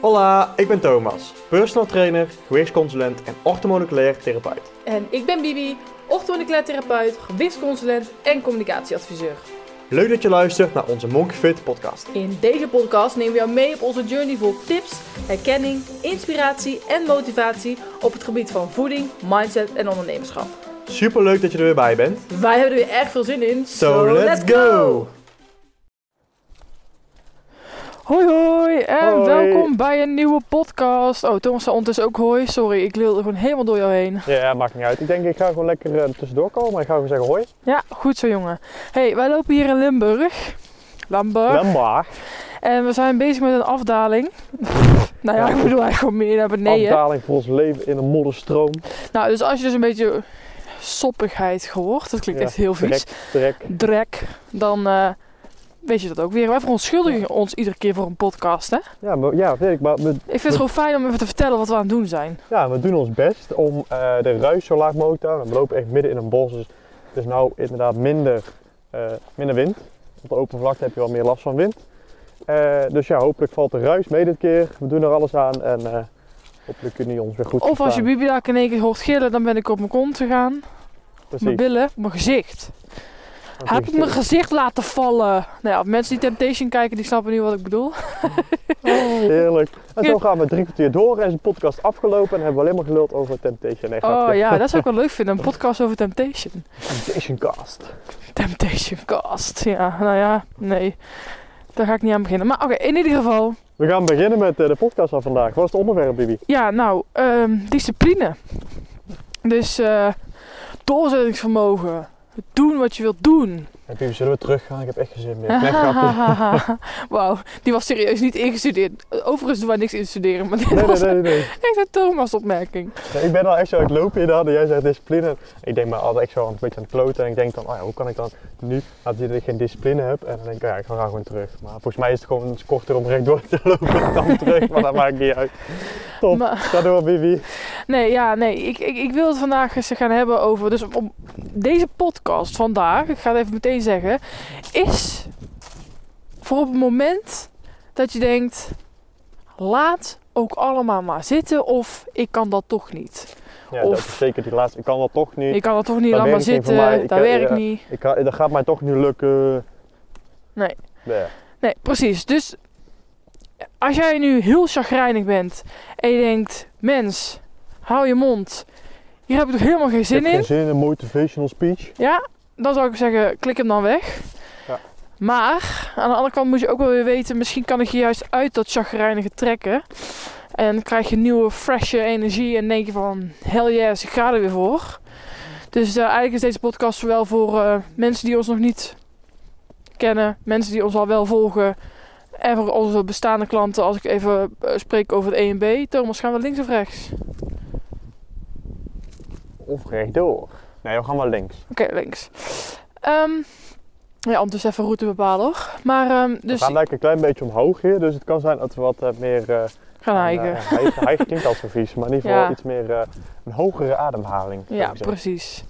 Hola, ik ben Thomas, personal trainer, gewichtsconsulent en orthomoleculair therapeut. En ik ben Bibi, orthomoleculair therapeut, gewichtsconsulent en communicatieadviseur. Leuk dat je luistert naar onze Monkey Fit podcast. In deze podcast nemen we jou mee op onze journey vol tips, herkenning, inspiratie en motivatie op het gebied van voeding, mindset en ondernemerschap. Super leuk dat je er weer bij bent. Wij hebben er weer erg veel zin in. So, let's go! Hoi hoi en Hoi. welkom bij een nieuwe podcast. Oh, Thomas zei ondertussen ook hoi. Sorry, ik wilde gewoon helemaal door jou heen. Ja, maakt niet uit. Ik denk ik ga gewoon lekker uh, tussendoor komen. Ik ga gewoon zeggen hoi. Ja, goed zo jongen. hey, wij lopen hier in Limburg. Limburg. Lembaar. En we zijn bezig met een afdaling. nou ja, Ja. ik bedoel eigenlijk gewoon meer naar beneden. Afdaling voor ons leven in een modderstroom. Nou, dus als je dus een beetje soppigheid gehoord, dat klinkt Ja, echt heel vies, Trek. drek, dan eh, weet je dat ook weer. Wij verontschuldigen ons iedere keer voor een podcast, hè? Ja, maar, ja, weet ik. Maar we, Ik vind het gewoon fijn om even te vertellen wat we aan het doen zijn. ja, we doen ons best om eh, de ruis zo laag mogelijk te houden. We lopen echt midden in een bos. Dus het is nou inderdaad minder, eh, minder wind. Op de open vlakte heb je wel meer last van wind. Eh, dus ja, hopelijk valt de ruis mee dit keer. We doen er alles aan en hopelijk kunnen jullie ons weer goed Of als je. Bibi daar in één keer hoort gillen, dan ben ik op mijn kont gegaan. Precies. mijn billen, op mijn gezicht. Heb ik mijn gezicht laten vallen? Nou ja, mensen die Temptation kijken, die snappen nu wat ik bedoel. Heerlijk. En zo gaan we drie kwartier door en is de podcast afgelopen en hebben we alleen maar geluld over Temptation. Nee, Oh ja, dat zou ik wel leuk vinden. Een podcast over Temptation. Temptation Cast. Temptation Cast. Ja, nou ja, nee. Daar ga ik niet aan beginnen. Maar oké, in ieder geval. We gaan beginnen met eh, de podcast van vandaag. Wat is het onderwerp, Bibi? Ja, nou, ehm, discipline. Dus eh, doorzettingsvermogen. Doen wat je wilt doen. Bibi, zullen we teruggaan? Ik heb echt geen zin meer. Wauw, die was serieus niet ingestudeerd. Overigens doen wij niks instuderen, maar dit Nee, was nee, nee, nee. echt een Thomas opmerking. Nee, ik ben al echt zo aan het lopen inderdaad en jij zegt discipline. Ik denk maar altijd echt zo een beetje aan het kloten en ik denk dan, oh ja, hoe kan ik dan nu dat ik geen discipline heb? En dan denk ik, ja, ik ga gewoon terug. Maar volgens mij is het gewoon korter om rechtdoor te lopen dan terug, maar dat maakt niet uit. Top, Maar- ga door Bibi. Nee, ja, nee. Ik, ik, ik wil het vandaag eens gaan hebben over. Dus om deze podcast vandaag, ik ga het even meteen zeggen, is voor op het moment dat je denkt: laat ook allemaal maar zitten, of ik kan dat toch niet. Ja, Of- dat is zeker die laatste. Ik kan dat toch niet. Ik kan dat toch niet, laat maar zitten, mij. Dat werkt ja. niet. Ik dat gaat mij toch niet lukken. Nee. Ja. Nee, precies. Dus als jij nu heel chagrijnig bent en je denkt: mens, hou je mond. Hier heb ik toch helemaal geen Ik zin heb in. geen zin in een motivational speech. Ja, dan zou ik zeggen, klik hem dan weg. Ja. Maar aan de andere kant moet je ook wel weer weten, misschien kan ik je juist uit dat chagrijnige trekken. En krijg je nieuwe, freshe energie en denk je van, hell yes, ik ga er weer voor. Dus eh, eigenlijk is deze podcast zowel voor eh, mensen die ons nog niet kennen, mensen die ons al wel volgen. En voor onze bestaande klanten, als ik even eh, spreek over het E en B. Thomas, gaan we links of rechts? Of rechtdoor. Nee, we gaan maar links. Oké, links. Ehm, ja, ondertussen even route bepalen hoor. Maar We dus gaan eigenlijk een klein beetje omhoog hier, dus het kan zijn dat we wat eh, meer... eh gaan hijgen. eh, hijgen klinkt al zo vies, maar in ieder geval Ja. iets meer... een hogere ademhaling. ja, precies.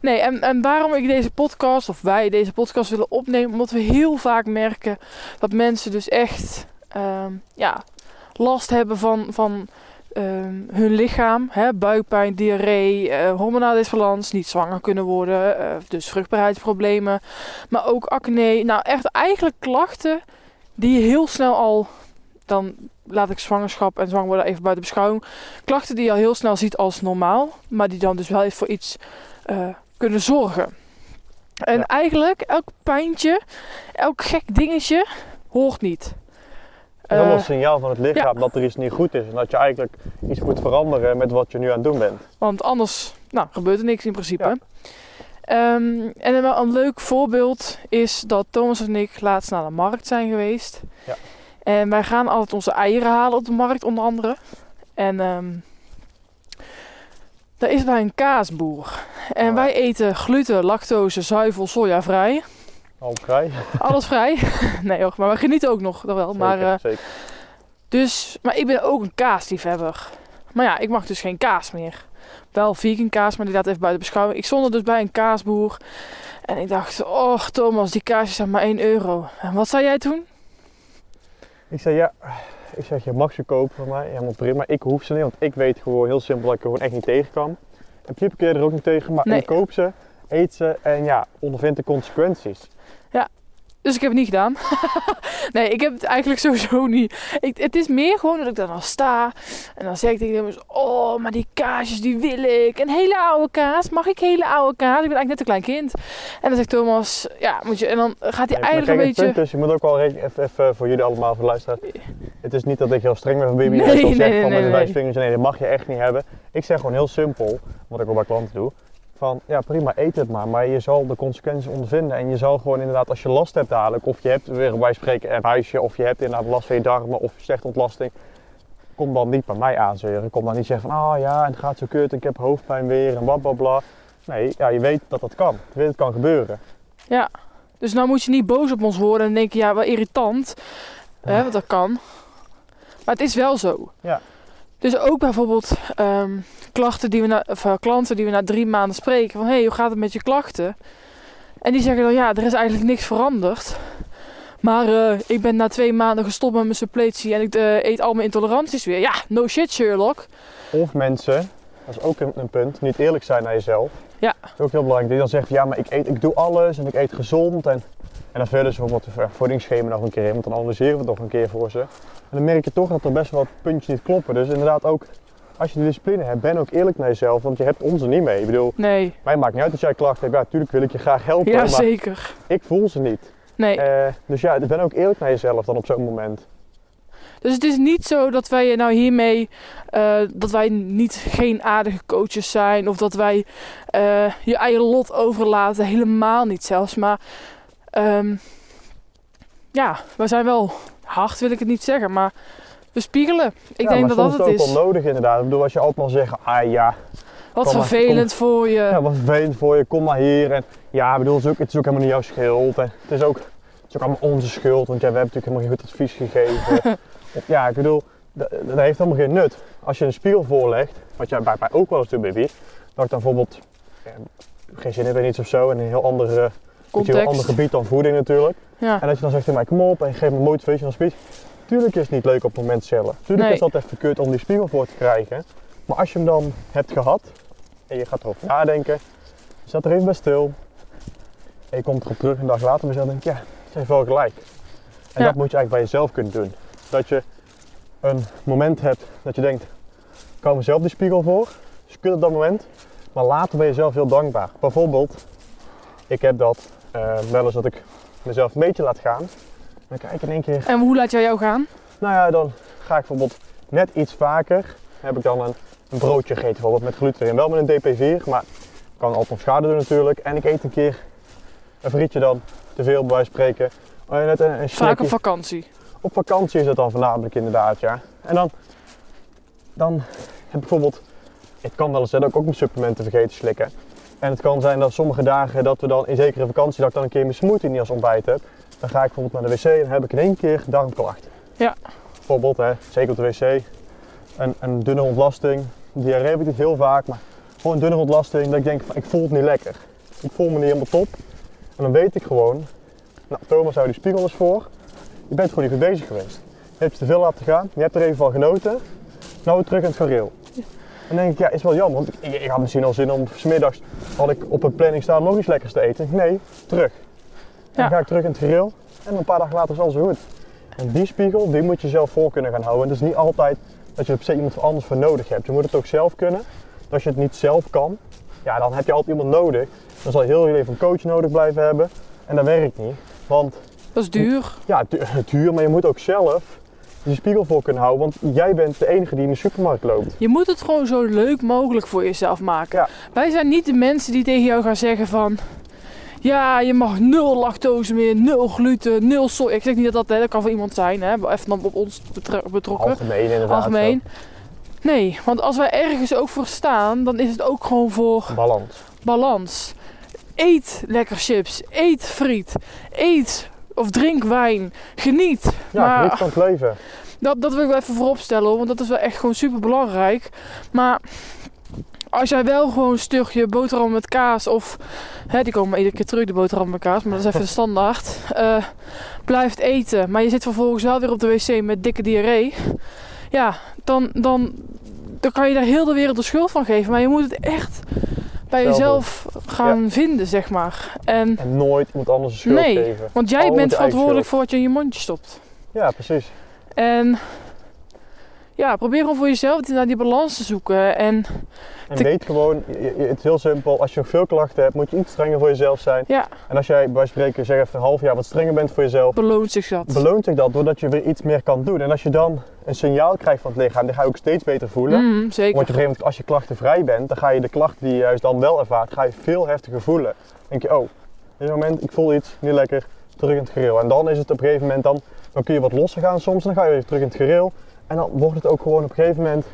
Nee, en, en waarom ik deze podcast, of wij deze podcast willen opnemen, omdat we heel vaak merken dat mensen dus echt ehm, ja, last hebben van, van ehm, hun lichaam. Hè? Buikpijn, diarree, eh hormonale disbalans, niet zwanger kunnen worden, eh, dus vruchtbaarheidsproblemen. Maar ook acne. Nou, echt eigenlijk klachten die je heel snel al, dan laat ik zwangerschap en zwanger worden even buiten beschouwing. Klachten die je al heel snel ziet als normaal, maar die dan dus wel even voor iets eh, kunnen zorgen. En Ja. eigenlijk, elk pijntje, elk gek dingetje hoort niet. Het is allemaal Eh, een signaal van het lichaam dat er iets niet goed is. En dat je eigenlijk iets moet veranderen met wat je nu aan het doen bent. Want anders nou, gebeurt er niks in principe. Ja. Ehm, en een, een leuk voorbeeld is dat Thomas en ik laatst naar de markt zijn geweest. Ja. En wij gaan altijd onze eieren halen op de markt, onder andere. En ehm daar is bij een kaasboer. En Oh. wij eten gluten, lactose, zuivel, sojavrij. Al vrij. Alles vrij. nee hoor, maar we genieten ook nog wel. Maar, Zeker, eh, zeker. dus, maar ik ben ook een kaasliefhebber. Maar ja, ik mag dus geen kaas meer. Wel vegan kaas, maar die laat even buiten beschouwing. Ik stond er dus bij een kaasboer. En ik dacht, oh Thomas, die kaasjes zijn maar 1 euro. En wat zei jij toen? Ik zei ja, Ik zeg, je mag ze kopen van mij, helemaal prima. Ik hoef ze niet, want ik weet gewoon heel simpel dat ik er gewoon echt niet tegen kan. En kun je er ook niet tegen, maar Nee. ik koop ze, eet ze en ja, ondervind de consequenties. Dus ik heb het niet gedaan. nee, ik heb het eigenlijk sowieso niet. Ik, het is meer gewoon dat ik daar dan sta. En dan zeg ik tegen hem, oh, maar die kaasjes die wil ik. Een hele oude kaas. Mag ik hele oude kaas? Ik ben eigenlijk net een klein kind. En dan zegt Thomas, ja, moet je... En dan gaat hij Nee, eigenlijk kijk, een het beetje... is, je moet ook wel even, even voor jullie allemaal, voor de luisteraars. Het is niet dat ik heel streng ben van baby. Nee, Nee, nee, zeg nee, van nee, met de wijsvingers, nee, dat mag je echt niet hebben. Ik zeg gewoon heel simpel, wat ik ook bij klanten doe. Van ja, prima, eet het maar. Maar je zal de consequenties ondervinden. En je zal gewoon inderdaad, als je last hebt dadelijk, of je hebt weer bij spreken een huisje, of je hebt inderdaad last van je darmen of slechte ontlasting. Kom dan niet bij mij aanzeuren. Kom dan niet zeggen van, ah ja, en het gaat zo kut, ik heb hoofdpijn weer en bla bla bla. Nee, ja, je weet dat dat kan. Je weet dat het kan gebeuren. Ja, dus nou moet je niet boos op ons worden en denken, ja, wel irritant. Hè, want dat kan. Maar het is wel zo. Ja. Dus ook bijvoorbeeld ehm, klachten die we na, of, eh, klanten die we na drie maanden spreken. Van, hé, hey, hoe gaat het met je klachten? En die zeggen dan, ja, er is eigenlijk niks veranderd. Maar eh, ik ben na twee maanden gestopt met mijn suppletie en ik eh, eet al mijn intoleranties weer. Ja, no shit Sherlock. Of mensen, dat is ook een, een punt, niet eerlijk zijn naar jezelf. Ja. Dat is ook heel belangrijk. Die dan van ja, maar ik, eet, ik doe alles en ik eet gezond. En, en dan vullen ze bijvoorbeeld het voedingsschema nog een keer in, want dan analyseren we het nog een keer voor ze. En dan merk je toch dat er best wel wat puntjes niet kloppen. Dus inderdaad ook, als je die discipline hebt, ben ook eerlijk naar jezelf, want je hebt ons er niet mee. Ik bedoel, Nee, mij maakt niet uit als jij klachten hebt. Ja, natuurlijk wil ik je graag helpen, ja maar zeker. ik voel ze niet. Nee. Eh, dus ja, ben ook eerlijk naar jezelf dan op zo'n moment. Dus het is niet zo dat wij je nou hiermee, eh, dat wij niet geen aardige coaches zijn of dat wij eh, je eigen lot overlaten. Helemaal niet zelfs. Maar ehm, ja, we zijn wel hard, wil ik het niet zeggen, maar we spiegelen. Ik ja, denk dat dat is het het ook is. wel nodig inderdaad. Ik bedoel, als je altijd maar zegt, ah ja, Wat maar, vervelend voor je. Ja, wat vervelend voor je, kom maar hier. En ja, ik bedoel, het is ook, het is ook helemaal niet jouw schuld. En het, is ook, het is ook allemaal onze schuld, want ja, we hebben natuurlijk helemaal geen goed advies gegeven. ja, ik bedoel, dat, dat heeft helemaal geen nut. Als je een spiegel voorlegt, wat jij bij mij ook wel eens doet, baby, dat ik dan bijvoorbeeld geen zin heb in iets of zo, en een heel ander, je, een heel ander Context. gebied dan voeding natuurlijk. Ja. En dat je dan zegt kom op en geef me motivational speech. Tuurlijk is het niet leuk op het moment zelf. Tuurlijk Nee. is dat even kut om die spiegel voor te krijgen. Maar als je hem dan hebt gehad en je gaat erover nadenken, zet er even bij stil. En je komt erop terug een dag later en dan denk je, ja, ze heeft wel gelijk. En Ja. dat moet je eigenlijk bij jezelf kunnen doen. Dat je een moment hebt dat je denkt, ik hou mezelf die spiegel voor. Dus kut op dat moment. Maar later ben je zelf heel dankbaar. Bijvoorbeeld, ik heb dat eh, wel eens dat ik mezelf een beetje laat gaan. Dan kijk ik in één keer, En hoe laat jij jou gaan? nou ja, dan ga ik bijvoorbeeld net iets vaker. Heb ik dan een, een broodje gegeten, bijvoorbeeld met gluten erin. Wel met een DP4, maar kan altijd nog schade doen natuurlijk. En ik eet een keer een frietje dan, te veel bij spreken. Oh, net een, een Vaak op vakantie. Op vakantie is dat dan voornamelijk inderdaad, ja. En dan, dan heb ik bijvoorbeeld, het kan wel eens zijn dat ik ook mijn supplementen vergeet te slikken. En het kan zijn dat sommige dagen dat we dan, in zekere vakantie, dat ik dan een keer mijn smoothie niet als ontbijt heb. Dan ga ik bijvoorbeeld naar de wc en heb ik in één keer darmklachten. Ja. Bijvoorbeeld, hè, zeker op de wc, een, een dunne ontlasting. Diarree heb ik niet heel vaak, maar gewoon een dunne ontlasting. Dat ik denk, van, ik voel het niet lekker. Ik voel me niet helemaal top. En dan weet ik gewoon, nou Thomas hou die spiegel eens voor. Je bent gewoon niet mee bezig geweest. Je hebt je te veel laten gaan, je hebt er even van genoten. Nou weer terug in het gareel. En dan denk ik, ja, is wel jammer, want ik, ik had misschien al zin om smiddags, had ik op een planning staan nog iets lekkers te eten. Nee, terug. En dan ga ik terug in het gareel en een paar dagen later is alles weer goed. En die spiegel, die moet je zelf voor kunnen gaan houden. En het is niet altijd dat je er per se iemand anders voor nodig hebt. Je moet het ook zelf kunnen. En Als je het niet zelf kan, ja, dan heb je altijd iemand nodig. Dan zal je heel je leven een coach nodig blijven hebben. En dat werkt niet. Want Dat is duur. ja, du- duur, maar je moet ook zelf die spiegel voor kunnen houden. Want jij bent de enige die in de supermarkt loopt. Je moet het gewoon zo leuk mogelijk voor jezelf maken. Ja. Wij zijn niet de mensen die tegen jou gaan zeggen van... Ja, je mag nul lactose meer, nul gluten, nul soja. Ik zeg niet dat dat, hè, dat kan voor iemand zijn, hè. Even dan op ons betro- betrokken. Algemeen inderdaad. Algemeen. Nee, want als wij ergens ook voor staan, dan is het ook gewoon voor. Balans. balans. Eet lekker chips, eet friet, eet of drink wijn, geniet. Ja, maar geniet van het leven. dat, dat wil ik wel even voorop stellen, hoor, want dat is wel echt gewoon super belangrijk. Maar als jij wel gewoon een stukje boterham met kaas of, hè, die komen iedere keer terug, de boterham met kaas, maar dat is even de standaard, eh, blijft eten, maar je zit vervolgens wel weer op de wc met dikke diarree, ja, dan, dan, dan kan je daar heel de wereld de schuld van geven, maar je moet het echt bij Zelf jezelf gaan vinden, zeg maar. En, En nooit iemand anders een schuld Nee, geven. want jij bent verantwoordelijk voor wat je in je mondje stopt. Ja, precies. En ja, probeer gewoon voor jezelf naar die balans te zoeken. En En Te- weet gewoon, het is heel simpel, als je nog veel klachten hebt, moet je iets strenger voor jezelf zijn. ja, En als jij bij spreken zeg even een half jaar wat strenger bent voor jezelf, beloont zich dat. beloont zich dat doordat je weer iets meer kan doen. En als je dan een signaal krijgt van het lichaam, dan ga je ook steeds beter voelen. Mhm, Want zeker. op een gegeven moment, als je klachtenvrij bent, dan ga je de klachten die je juist dan wel ervaart, ga je veel heftiger voelen. Dan denk je, oh, op dit moment, ik voel iets, niet lekker, terug in het gereel. En dan is het op een gegeven moment, dan, dan kun je wat losser gaan soms, dan ga je weer terug in het gereel. En dan wordt het ook gewoon op een gegeven moment,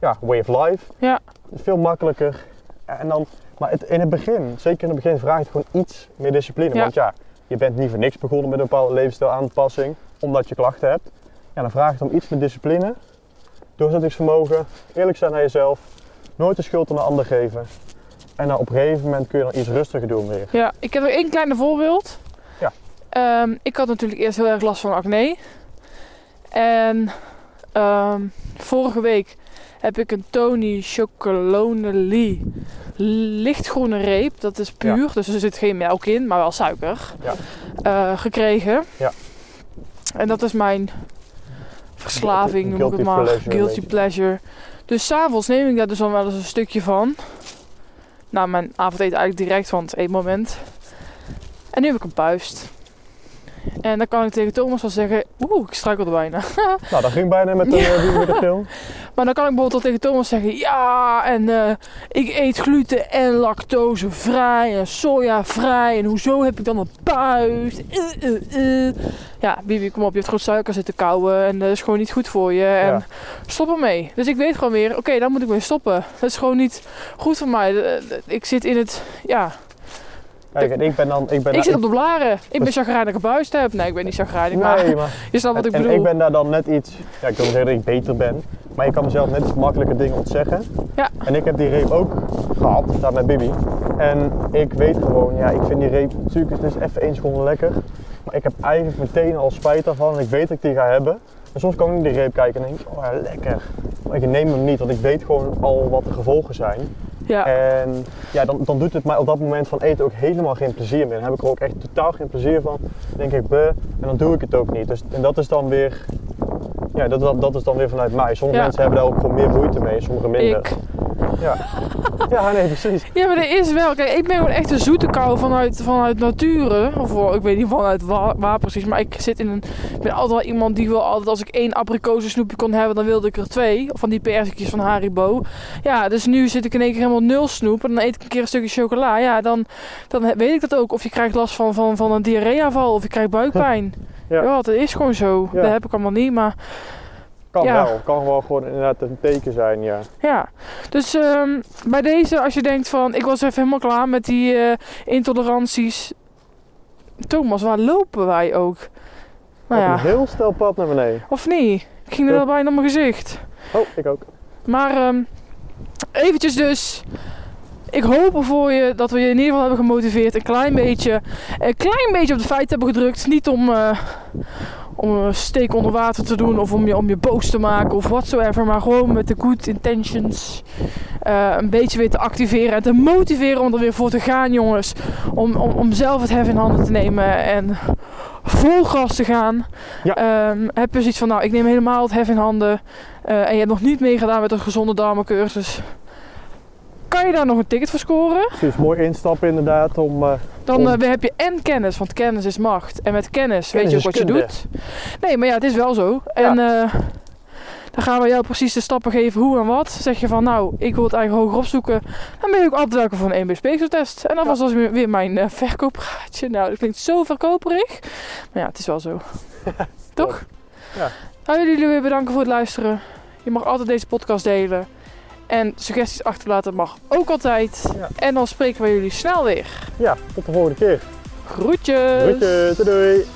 ja, way of life. Ja. Veel makkelijker. En dan, maar het, in het begin, zeker in het begin, vraagt het gewoon iets meer discipline. Ja. Want ja, je bent niet voor niks begonnen met een bepaalde levensstijlaanpassing, omdat je klachten hebt. Ja, dan vraagt het om iets meer discipline, doorzettingsvermogen, eerlijk zijn naar jezelf, nooit de schuld aan de ander geven. En dan op een gegeven moment kun je dan iets rustiger doen weer. Ja, ik heb nog één kleine voorbeeld. Ja. Ehm, ik had natuurlijk eerst heel erg last van acne. En ehm, vorige week heb ik een Tony Chocolone Lee lichtgroene reep. Dat is puur, dus er zit geen melk in, maar wel suiker. Ja. eh, gekregen. Ja. En dat is mijn verslaving, noem ik het maar. pleasure Guilty pleasure. Dus s'avonds neem ik daar dus dan wel eens een stukje van. Nou, mijn avondeten eigenlijk direct, want één moment. En nu heb ik een puist. En dan kan ik tegen Thomas wel zeggen, oeh, ik struikelde bijna. Nou, dat ging bijna met de, ja. met de film. Maar dan kan ik bijvoorbeeld tegen Thomas zeggen, ja, en eh, ik eet gluten en lactosevrij en sojavrij. En hoezo heb ik dan een puist? Eh, eh, eh. Ja, Bibi, kom op, je hebt gewoon suiker zitten kauwen en dat is gewoon niet goed voor je. En Ja. stop ermee. Dus ik weet gewoon weer, oké, daar moet ik mee stoppen. Dat is gewoon niet goed voor mij. Eh, eh, Ik zit in het, ja, Kijk, en ik ben dan... Ik, ben ik zit op de blaren. Ik ben chagrijnig gebuist heb. Nee, ik ben niet chagrijnig, maar Nee, maar... je snapt wat ik en bedoel. ik ben daar dan net iets, ja, ik wil niet zeggen dat ik beter ben, maar ik kan mezelf net iets makkelijker dingen ontzeggen. Ja. En ik heb die reep ook gehad, daar met Bibi. En ik weet gewoon, ja, ik vind die reep, natuurlijk, het is even één seconde lekker. Maar ik heb eigenlijk meteen al spijt ervan en ik weet dat ik die ga hebben. En soms kan ik naar die reep kijken en denk ik, oh ja, lekker. Maar ik neem hem niet, want ik weet gewoon al wat de gevolgen zijn. Ja. En ja, dan, dan doet het mij op dat moment van eten ook helemaal geen plezier meer. Dan heb ik er ook echt totaal geen plezier van. Dan denk ik, buh, en dan doe ik het ook niet. Dus, en dat is dan weer, ja, dat, dat, dat is dan weer vanuit mij. Sommige Ja. mensen hebben daar ook gewoon meer moeite mee, sommige minder. ik. Ja. ja, nee, precies. Ja, maar er is wel. Kijk, ik ben gewoon echt een zoete kou vanuit, vanuit nature. Of ik weet niet vanuit waar, waar precies. Maar ik zit in een. Ik ben altijd wel iemand die wil altijd. Als ik één abrikosensnoepje kon hebben, dan wilde ik er twee. Of van die persikjes van Haribo. Ja, dus nu zit ik in één keer helemaal nul snoep. En dan eet ik een keer een stukje chocola. Ja, dan, dan weet ik dat ook. Of je krijgt last van, van, van een diarreeaanval. Of je krijgt buikpijn. Ja. Ja, dat is gewoon zo. Ja. Dat heb ik allemaal niet. Maar Kan Ja. wel. Kan wel gewoon inderdaad een teken zijn, ja. Ja, dus ehm, bij deze, als je denkt van, ik was even helemaal klaar met die eh, intoleranties. Thomas, waar lopen wij ook? Nou Op een ja, heel stel pad naar beneden. of niet? Ik ging er Ja. wel bijna op mijn gezicht. Oh, ik ook. Maar ehm eventjes dus. Ik hoop voor je dat we je in ieder geval hebben gemotiveerd. Een klein beetje, een klein beetje op de feiten hebben gedrukt. Niet om, eh, om een steek onder water te doen of om je, om je boos te maken of whatsoever. Maar gewoon met de good intentions eh, een beetje weer te activeren en te motiveren om er weer voor te gaan, jongens. Om, om, om zelf het hef in handen te nemen en vol gas te gaan. Ja. Ehm, heb je zoiets van, nou, ik neem helemaal het hef in handen. eh, en je hebt nog niet meegedaan met een gezonde darmencursus. Kan je daar nog een ticket voor scoren? Precies, mooi instappen inderdaad om... eh, Dan Om- eh, heb je en kennis, want kennis is macht. En met kennis, weet je ook is wat je doet. Nee, maar ja, het is wel zo. En eh, dan gaan we jou precies de stappen geven hoe en wat. Zeg je van, nou, ik wil het eigenlijk hoger opzoeken. Dan ben je ook altijd welkom voor een 1B Speekseltest. En dat Ja. was dus weer, weer mijn verkoopraadje. Nou, dat klinkt zo verkoperig. Maar ja, het is wel zo. Toch? Ja. Nou, jullie weer bedanken voor het luisteren. Je mag altijd deze podcast delen. En suggesties achterlaten mag ook altijd. Ja. En dan spreken we jullie snel weer. ja, tot de volgende keer. Groetjes! Groetjes, doei doei.